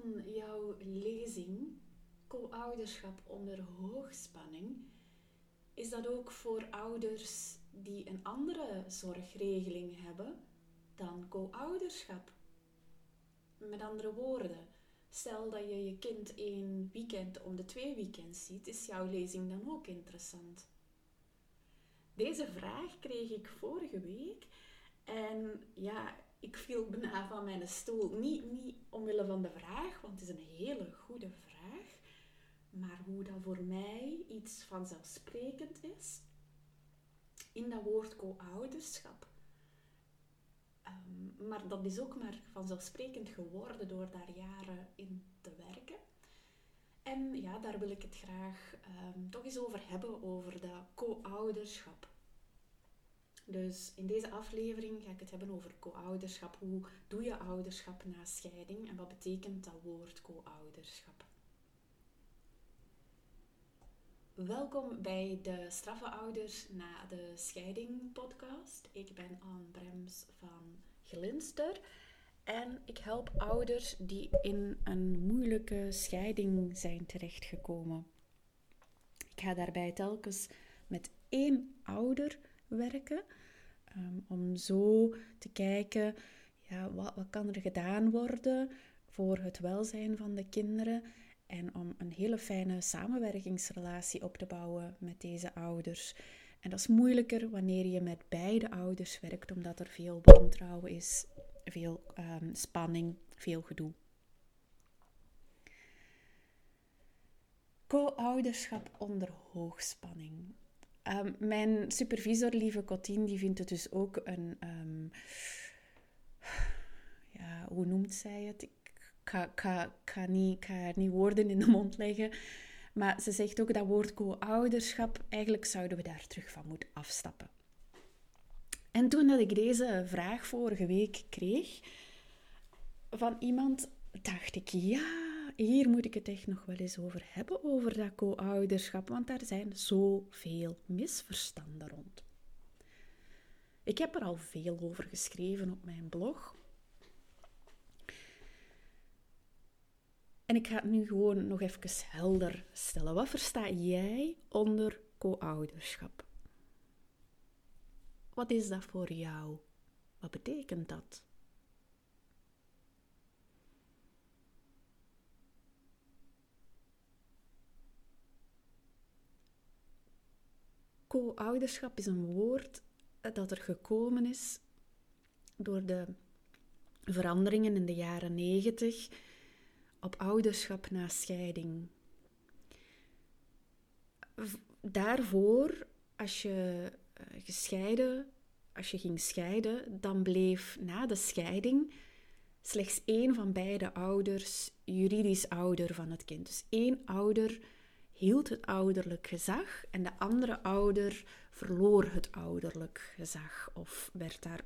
van jouw lezing, co-ouderschap onder hoogspanning, is dat ook voor ouders die een andere zorgregeling hebben dan co-ouderschap. Met andere woorden, stel dat je je kind één weekend om de twee weekends ziet, is jouw lezing dan ook interessant? Deze vraag kreeg ik vorige week en ja, ik viel bijna van mijn stoel. Niet, niet omwille van de vraag, want het is een hele goede vraag, maar hoe dat voor mij iets vanzelfsprekend is in dat woord co-ouderschap. Um, maar dat is ook maar vanzelfsprekend geworden door daar jaren in te werken. En ja, daar wil ik het graag um, toch eens over hebben, over dat co-ouderschap. Dus in deze aflevering ga ik het hebben over co-ouderschap. Hoe doe je ouderschap na scheiding en wat betekent dat woord co-ouderschap? Welkom bij de Straffe Ouders na de Scheiding podcast. Ik ben Anne Brems van Glinster en ik help ouders die in een moeilijke scheiding zijn terechtgekomen. Ik ga daarbij telkens met één ouder werken Ehm, om zo te kijken, ja, wat, wat kan er gedaan worden voor het welzijn van de kinderen en om een hele fijne samenwerkingsrelatie op te bouwen met deze ouders. En dat is moeilijker wanneer je met beide ouders werkt, omdat er veel wantrouwen is, veel um, spanning, veel gedoe. Co-ouderschap onder hoogspanning. Um, mijn supervisor, lieve Cotine, die vindt het dus ook een... Um, ja, hoe noemt zij het? Ik ga, ga, niet, niet woorden in de mond leggen. Maar ze zegt ook dat woord co-ouderschap, eigenlijk zouden we daar terug van moeten afstappen. En toen dat ik deze vraag vorige week kreeg van iemand, dacht ik, ja, hier moet ik het echt nog wel eens over hebben, over dat co-ouderschap, want daar zijn zoveel misverstanden rond. Ik heb er al veel over geschreven op mijn blog. En ik ga het nu gewoon nog even helder stellen. Wat versta jij onder co-ouderschap? Wat is dat voor jou? Wat betekent dat? Co-ouderschap is een woord dat er gekomen is door de veranderingen in de jaren negentig op ouderschap na scheiding. Daarvoor, als je eh, gescheiden, als je ging scheiden, dan bleef na de scheiding slechts één van beide ouders juridisch ouder van het kind. Dus één ouder hield het ouderlijk gezag en de andere ouder verloor het ouderlijk gezag of werd daar,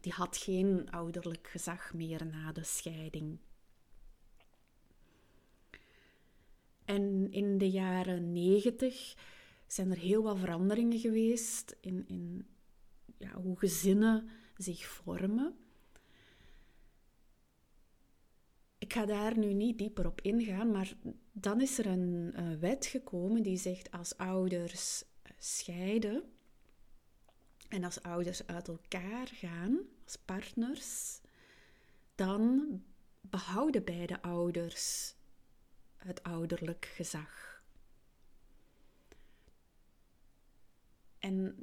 die had geen ouderlijk gezag meer na de scheiding. En in de jaren negentig zijn er heel wat veranderingen geweest in, in ja, hoe gezinnen zich vormen. Ik ga daar nu niet dieper op ingaan, maar dan is er een wet gekomen die zegt als ouders eh, scheiden en als ouders uit elkaar gaan, als partners, dan behouden beide ouders het ouderlijk gezag. En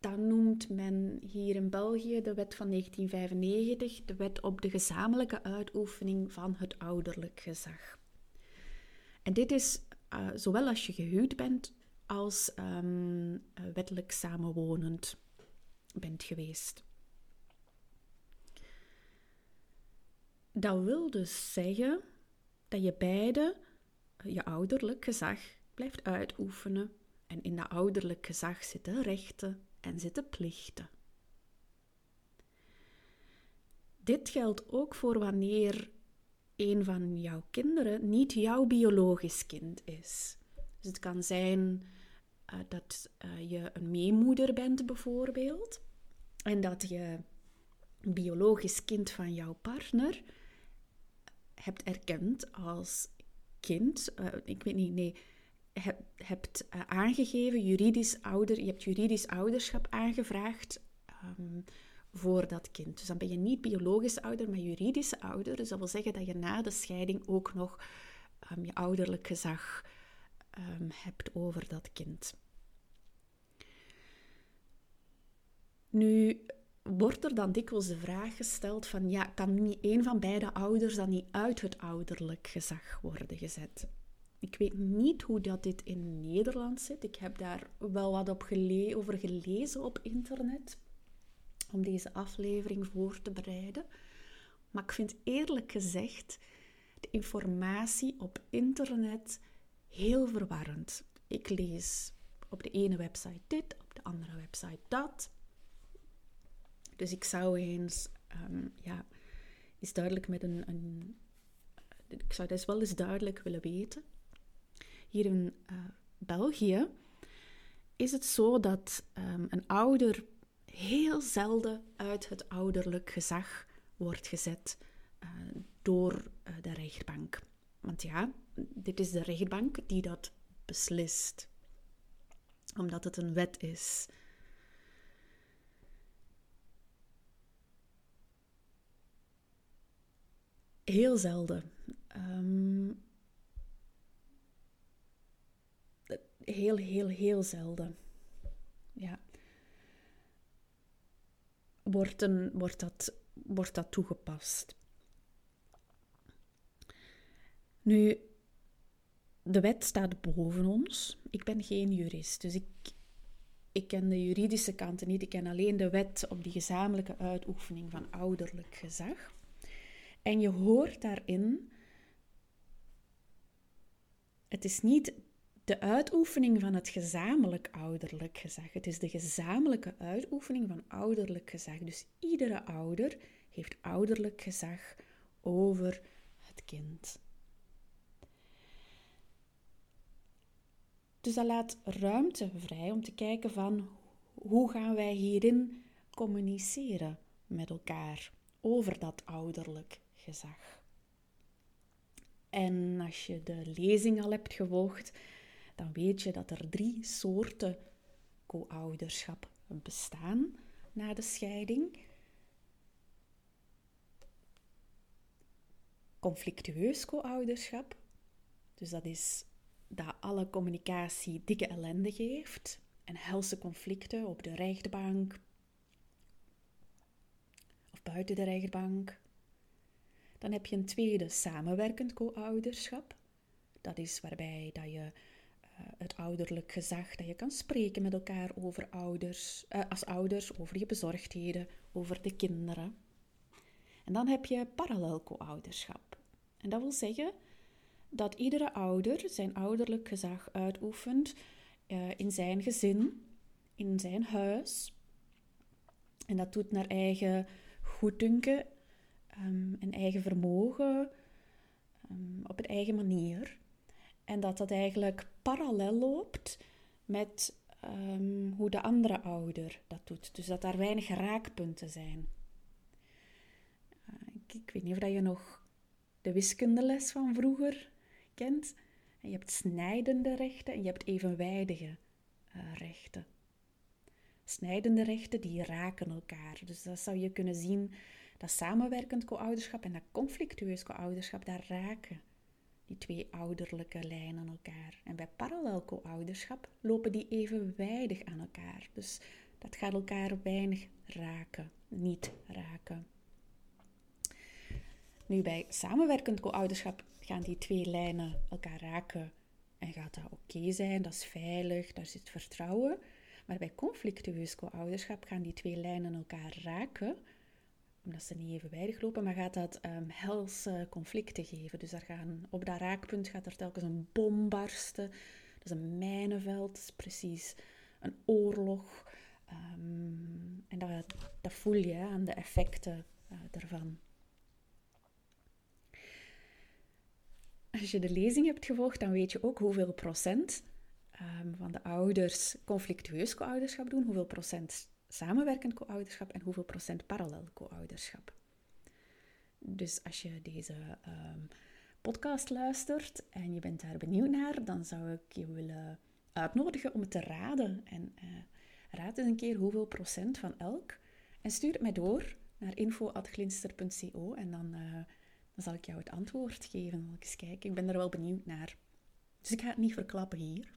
dan noemt men hier in België de wet van 1995 de wet op de gezamenlijke uitoefening van het ouderlijk gezag. En dit is uh, zowel als je gehuwd bent als um, wettelijk samenwonend bent geweest. Dat wil dus zeggen dat je beide je ouderlijk gezag blijft uitoefenen. En in dat ouderlijk gezag zitten rechten en zitten plichten. Dit geldt ook voor wanneer een van jouw kinderen niet jouw biologisch kind is. Dus het kan zijn uh, dat uh, je een meemoeder bent, bijvoorbeeld, en dat je een biologisch kind van jouw partner hebt erkend als kind, uh, ik weet niet, nee, heb, hebt aangegeven, juridisch ouder, je hebt juridisch ouderschap aangevraagd um, voor dat kind. Dus dan ben je niet biologisch ouder, maar juridische ouder. Dus dat wil zeggen dat je na de scheiding ook nog um, je ouderlijk gezag um, hebt over dat kind. Nu wordt er dan dikwijls de vraag gesteld van ja, kan niet een van beide ouders dan niet uit het ouderlijk gezag worden gezet? Ik weet niet hoe dat dit in Nederland zit. Ik heb daar wel wat op over gelezen op internet om deze aflevering voor te bereiden. Maar ik vind eerlijk gezegd de informatie op internet heel verwarrend. Ik lees op de ene website dit, op de andere website dat. Dus ik zou eens, um, ja, is duidelijk met een, een, ik zou dat wel eens duidelijk willen weten. Hier in uh, België is het zo dat um, een ouder heel zelden uit het ouderlijk gezag wordt gezet uh, door uh, de rechtbank. Want ja, dit is de rechtbank die dat beslist, omdat het een wet is. Heel zelden. Um, heel, heel, heel zelden. Ja. Wordt, wordt, dat, wordt dat toegepast. Nu, de wet staat boven ons. Ik ben geen jurist, dus ik, ik ken de juridische kanten niet. Ik ken alleen de wet op die gezamenlijke uitoefening van ouderlijk gezag. En je hoort daarin, het is niet de uitoefening van het gezamenlijk ouderlijk gezag. Het is de gezamenlijke uitoefening van ouderlijk gezag. Dus iedere ouder heeft ouderlijk gezag over het kind. Dus dat laat ruimte vrij om te kijken van hoe gaan wij hierin communiceren met elkaar over dat ouderlijk gezag. En als je de lezing al hebt gevolgd, dan weet je dat er drie soorten co-ouderschap bestaan na de scheiding. Conflictueus co-ouderschap, dus dat is dat alle communicatie dikke ellende geeft en helse conflicten op de rechtbank of buiten de rechtbank. Dan heb je een tweede samenwerkend co-ouderschap. Dat is waarbij dat je het ouderlijk gezag, dat je kan spreken met elkaar over ouders, uh, als ouders, over je bezorgdheden, over de kinderen. En dan heb je parallel co-ouderschap. En dat wil zeggen dat iedere ouder zijn ouderlijk gezag uitoefent uh, in zijn gezin, in zijn huis. En dat doet naar eigen goeddunken um, en eigen vermogen, um, op een eigen manier. En dat dat eigenlijk parallel loopt met um, hoe de andere ouder dat doet. Dus dat daar weinig raakpunten zijn. Uh, ik, ik, weet niet of dat je nog de wiskundeles van vroeger kent. En je hebt snijdende rechten en je hebt evenwijdige uh, rechten. Snijdende rechten die raken elkaar. Dus dat zou je kunnen zien dat samenwerkend co-ouderschap en dat conflictueus co-ouderschap daar raken die twee ouderlijke lijnen elkaar. En bij parallel co-ouderschap lopen die evenwijdig aan elkaar. Dus dat gaat elkaar weinig raken, niet raken. Nu bij samenwerkend co-ouderschap gaan die twee lijnen elkaar raken en gaat dat oké zijn, dat is veilig, daar zit vertrouwen. Maar bij conflictueus co-ouderschap gaan die twee lijnen elkaar raken, omdat ze niet evenwijdig lopen, maar gaat dat um, helse conflicten geven. Dus daar gaan, op dat raakpunt gaat er telkens een bom barsten. Dat is een mijnenveld, precies een oorlog. Um, en dat, dat voel je aan de effecten uh, daarvan. Als je de lezing hebt gevolgd, dan weet je ook hoeveel procent um, van de ouders conflictueus co-ouderschap doen, hoeveel procent samenwerkend co-ouderschap en hoeveel procent parallel co-ouderschap. Dus als je deze ehm, podcast luistert en je bent daar benieuwd naar, dan zou ik je willen uitnodigen om het te raden. En uh, raad eens een keer hoeveel procent van elk. En stuur het mij door naar info.glinster.co en dan, uh, dan zal ik jou het antwoord geven. Dan eens kijken. Ik ben er wel benieuwd naar. Dus ik ga het niet verklappen hier.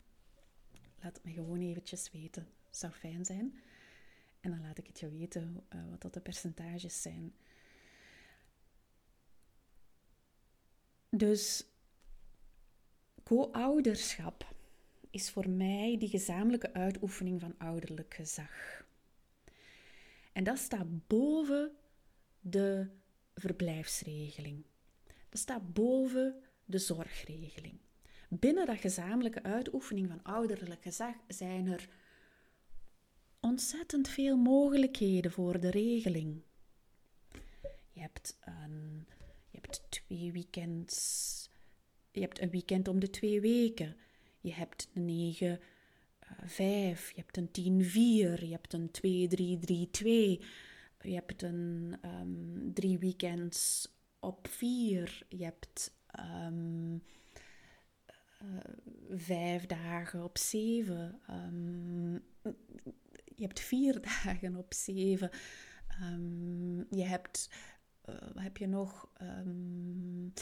Laat het me gewoon eventjes weten. Zou fijn zijn. En dan laat ik het je weten uh, wat dat de percentages zijn. Dus co-ouderschap is voor mij die gezamenlijke uitoefening van ouderlijk gezag. En dat staat boven de verblijfsregeling. Dat staat boven de zorgregeling. Binnen dat gezamenlijke uitoefening van ouderlijk gezag zijn er ontzettend veel mogelijkheden voor de regeling. Je hebt, een, je hebt twee weekends. Je hebt een weekend om de twee weken. Je hebt een 9, 5. Je hebt een 10, 4. Je hebt een 2, 3, 3, 2. Je hebt een um, drie weekends op 4. Je hebt um, uh, vijf dagen op 7. Um, je hebt vier dagen op zeven. Um, je hebt, uh, heb je nog? Um,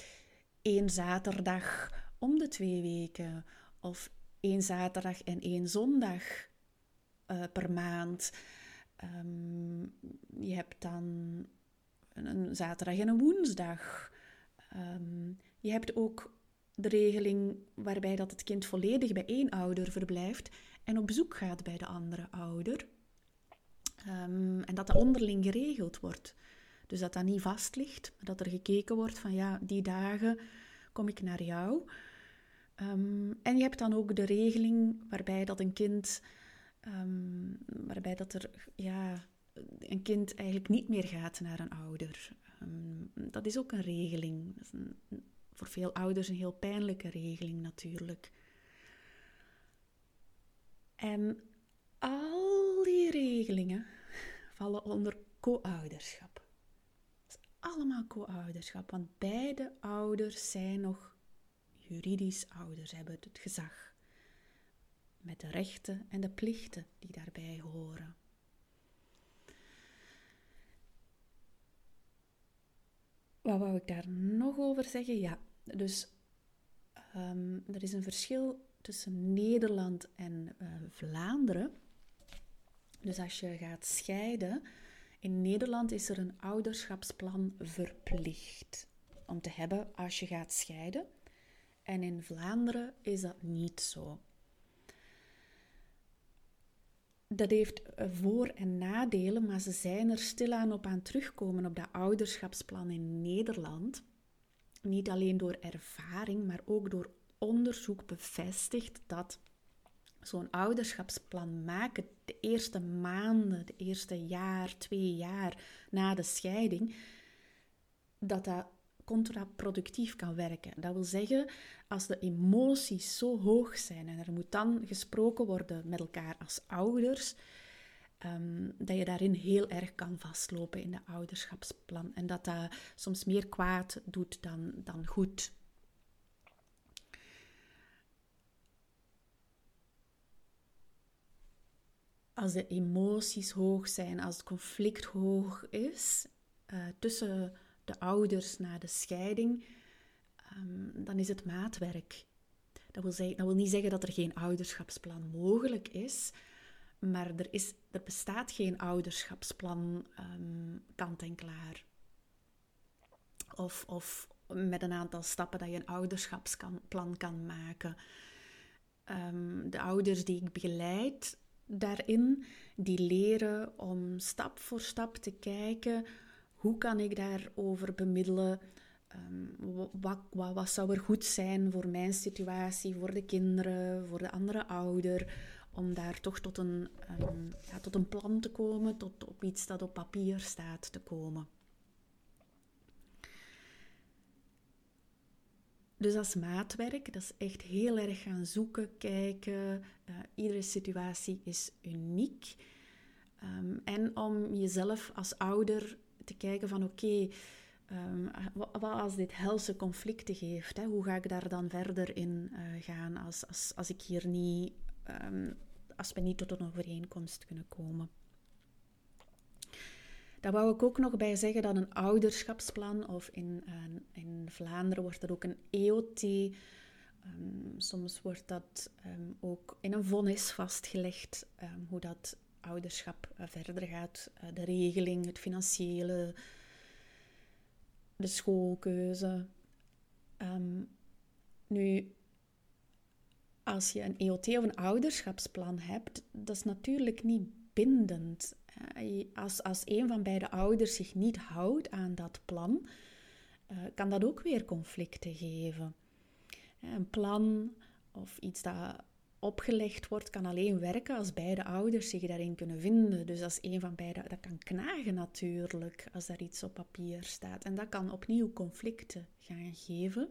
één zaterdag om de twee weken. Of één zaterdag en één zondag uh, per maand. Um, je hebt dan een, een, zaterdag en een woensdag. je hebt ook de regeling waarbij dat het kind volledig bij één ouder verblijft en op bezoek gaat bij de andere ouder. Um, en dat dat onderling geregeld wordt. Dus dat dat niet vast ligt, maar dat er gekeken wordt van ja, die dagen kom ik naar jou. Um, en je hebt dan ook de regeling waarbij dat een kind, um, waarbij dat er ja, een kind eigenlijk niet meer gaat naar een ouder. dat is ook een regeling. Dat is voor veel ouders een heel pijnlijke regeling natuurlijk. En al die regelingen vallen onder co-ouderschap. allemaal co-ouderschap, want beide ouders zijn nog juridisch ouders, hebben het gezag. Met de rechten en de plichten die daarbij horen. Wat wou ik daar nog over zeggen? Ja, dus um, er is een verschil tussen Nederland en uh, Vlaanderen. Dus als je gaat scheiden, in Nederland is er een ouderschapsplan verplicht om te hebben als je gaat scheiden. En in Vlaanderen is dat niet zo. Dat heeft eh, voor- en nadelen, maar ze zijn er stilaan op aan terugkomen op dat ouderschapsplan in Nederland. Niet alleen door ervaring, maar ook door onderzoek bevestigt dat zo'n ouderschapsplan maken de eerste maanden, de eerste jaar, twee jaar na de scheiding, dat dat contraproductief kan werken. Dat wil zeggen, als de emoties zo hoog zijn en er moet dan gesproken worden met elkaar als ouders, um, dat je daarin heel erg kan vastlopen in de ouderschapsplan en dat dat soms meer kwaad doet dan, dan goed. Als de emoties hoog zijn, als het conflict hoog is uh, tussen de ouders na de scheiding, um, dan is het maatwerk. Dat wil, zeggen, dat wil niet zeggen dat er geen ouderschapsplan mogelijk is, maar er, is, er bestaat geen ouderschapsplan um, kant en klaar. Of, of met een aantal stappen dat je een ouderschapsplan kan maken. Um, de ouders die ik begeleid, daarin, die leren om stap voor stap te kijken hoe kan ik daarover bemiddelen. Wat, wat, wat, zou er goed zijn voor mijn situatie, voor de kinderen, voor de andere ouder, om daar toch tot een, um, ja, tot een plan te komen, tot op iets dat op papier staat te komen. Dus als maatwerk, dat is echt heel erg gaan zoeken, kijken. Uh, iedere situatie is uniek. Um, en om jezelf als ouder te kijken van oké, Um, wat als dit helse conflicten geeft? Hè? Hoe ga ik daar dan verder in uh, gaan als, als, als ik hier niet, um, als we niet tot een overeenkomst kunnen komen? Daar wou ik ook nog bij zeggen dat een ouderschapsplan, of in, uh, in Vlaanderen wordt dat ook een EOT, um, soms wordt dat ook in een vonnis vastgelegd, hoe dat ouderschap uh, verder gaat, uh, de regeling, het financiële, de schoolkeuze. Nu, als je een EOT of een ouderschapsplan hebt, dat is natuurlijk niet bindend. Als, als een van beide ouders zich niet houdt aan dat plan, uh, kan dat ook weer conflicten geven. Een plan of iets dat opgelegd wordt, kan alleen werken als beide ouders zich daarin kunnen vinden. Dus als een van beide, dat kan knagen natuurlijk, als daar iets op papier staat. En dat kan opnieuw conflicten gaan geven.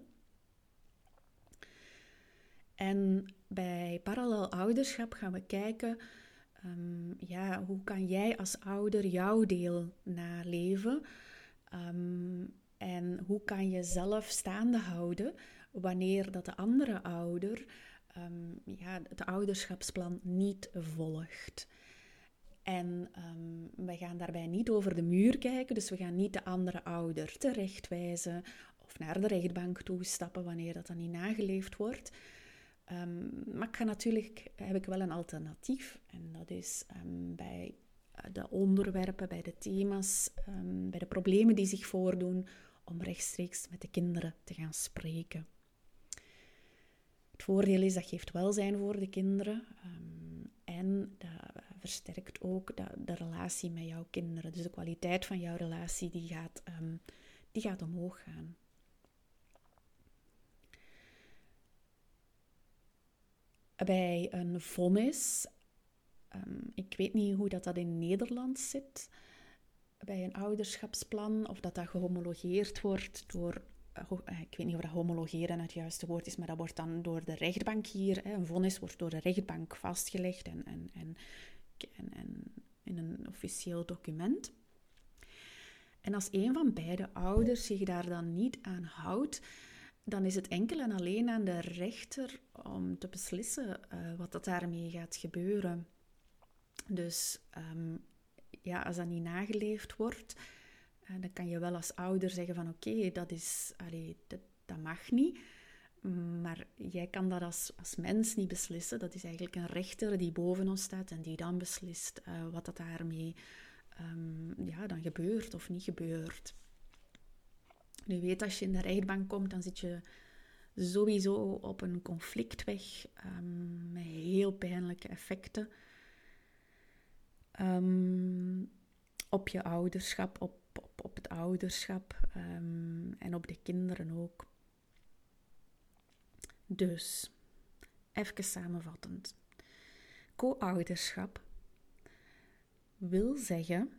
En bij parallel ouderschap gaan we kijken, um, ja, hoe kan jij als ouder jouw deel naleven? Um, en hoe kan je zelf staande houden wanneer dat de andere ouder um, ja, het ouderschapsplan niet volgt. En we gaan daarbij niet over de muur kijken, dus we gaan niet de andere ouder terechtwijzen of naar de rechtbank toestappen wanneer dat dan niet nageleefd wordt. Um, maar ik ga natuurlijk, heb ik wel een alternatief. En dat is bij de onderwerpen, bij de thema's, bij de problemen die zich voordoen, om rechtstreeks met de kinderen te gaan spreken. Het voordeel is dat geeft welzijn voor de kinderen en dat versterkt ook de, relatie met jouw kinderen. Dus de kwaliteit van jouw relatie die gaat, die gaat omhoog gaan. Bij een vonnis, um, ik weet niet hoe dat, dat in Nederland zit, bij een ouderschapsplan, of dat dat gehomologeerd wordt door eh, ik weet niet of dat homologeren het juiste woord is, maar dat wordt dan door de rechtbank hier, een vonnis wordt door de rechtbank vastgelegd en, en, en, en, in een officieel document. En als een van beide ouders zich daar dan niet aan houdt, dan is het enkel en alleen aan de rechter om te beslissen uh, wat dat daarmee gaat gebeuren. Dus um, ja, als dat niet nageleefd wordt, dan kan je wel als ouder zeggen van oké, dat is, dat, mag niet. Maar jij kan dat als, als mens niet beslissen. Dat is eigenlijk een rechter die boven ons staat en die dan beslist uh, wat dat daarmee um, ja, dan gebeurt of niet gebeurt. Nu weet, als je in de rechtbank komt, dan zit je sowieso op een conflictweg um, met heel pijnlijke effecten. Um, op je ouderschap, op op, op het ouderschap um, en op de kinderen ook. Dus, even samenvattend. Co-ouderschap wil zeggen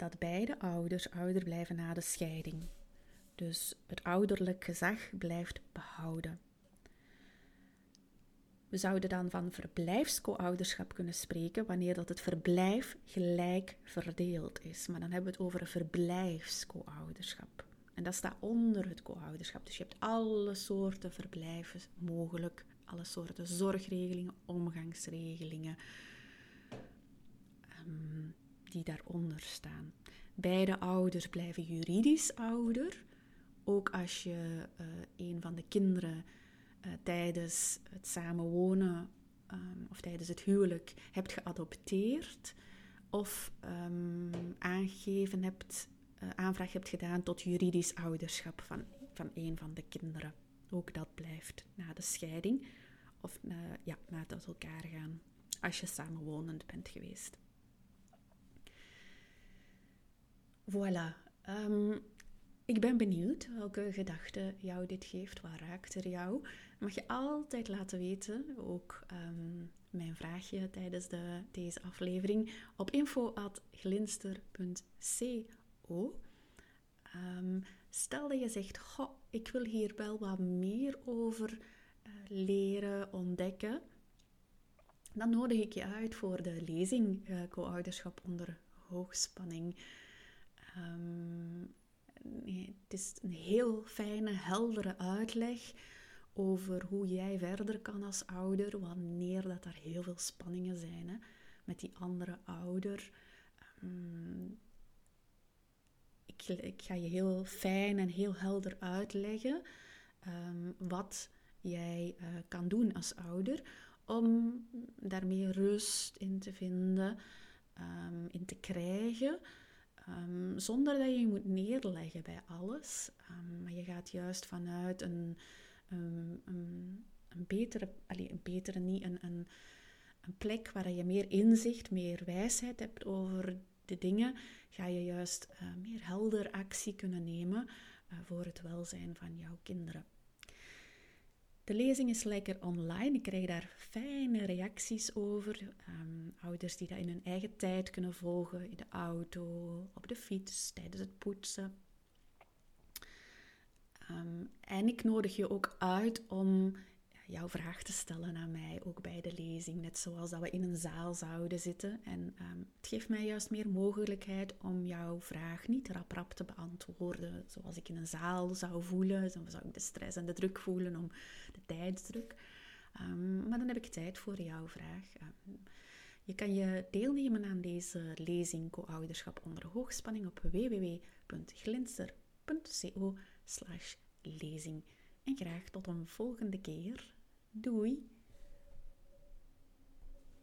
dat beide ouders ouder blijven na de scheiding. Dus het ouderlijk gezag blijft behouden. We zouden dan van verblijfsco-ouderschap kunnen spreken wanneer dat het verblijf gelijk verdeeld is. Maar dan hebben we het over een verblijfsco-ouderschap. En dat staat onder het co-ouderschap. Dus je hebt alle soorten verblijven mogelijk, alle soorten zorgregelingen, omgangsregelingen, um, die daaronder staan. Beide ouders blijven juridisch ouder. Ook als je uh, een van de kinderen uh, tijdens het samenwonen um, of tijdens het huwelijk hebt geadopteerd of um, aangegeven hebt, uh, aanvraag hebt gedaan tot juridisch ouderschap van, van een van de kinderen. Ook dat blijft na de scheiding of uh, ja, na het uit elkaar gaan, als je samenwonend bent geweest. Voilà. Um, ik ben benieuwd welke gedachten jou dit geeft. Wat raakt er jou? Mag je altijd laten weten. Ook um, mijn vraagje tijdens de, deze aflevering op info.glinster.co. Um, stel dat je zegt, goh, ik wil hier wel wat meer over uh, leren, ontdekken. Dan nodig ik je uit voor de lezing uh, Co-ouderschap onder hoogspanning. Um, het is een heel fijne, heldere uitleg over hoe jij verder kan als ouder, wanneer dat er heel veel spanningen zijn hè, met die andere ouder. Ehm, ik, ik, ga je heel fijn en heel helder uitleggen um, wat jij uh, kan doen als ouder om daarmee rust in te vinden, um, in te krijgen. Um, zonder dat je je moet neerleggen bij alles. Um, maar je gaat juist vanuit een, een, betere, allez, een betere niet, een, een, een plek waar je meer inzicht, meer wijsheid hebt over de dingen, ga je juist uh, meer helder actie kunnen nemen uh, voor het welzijn van jouw kinderen. De lezing is lekker online. Ik krijg daar fijne reacties over. Um, ouders die dat in hun eigen tijd kunnen volgen, in de auto, op de fiets, tijdens het poetsen. Um, en ik nodig je ook uit om jouw vraag te stellen aan mij, ook bij de lezing, net zoals dat we in een zaal zouden zitten. En um, het geeft mij juist meer mogelijkheid om jouw vraag niet rap rap te beantwoorden, zoals ik in een zaal zou voelen. Dan zou ik de stress en de druk voelen om de tijdsdruk. Um, maar dan heb ik tijd voor jouw vraag. Um, je kan je deelnemen aan deze lezing Co-ouderschap onder hoogspanning op www.glinster.co lezing. En graag tot een volgende keer. Doei!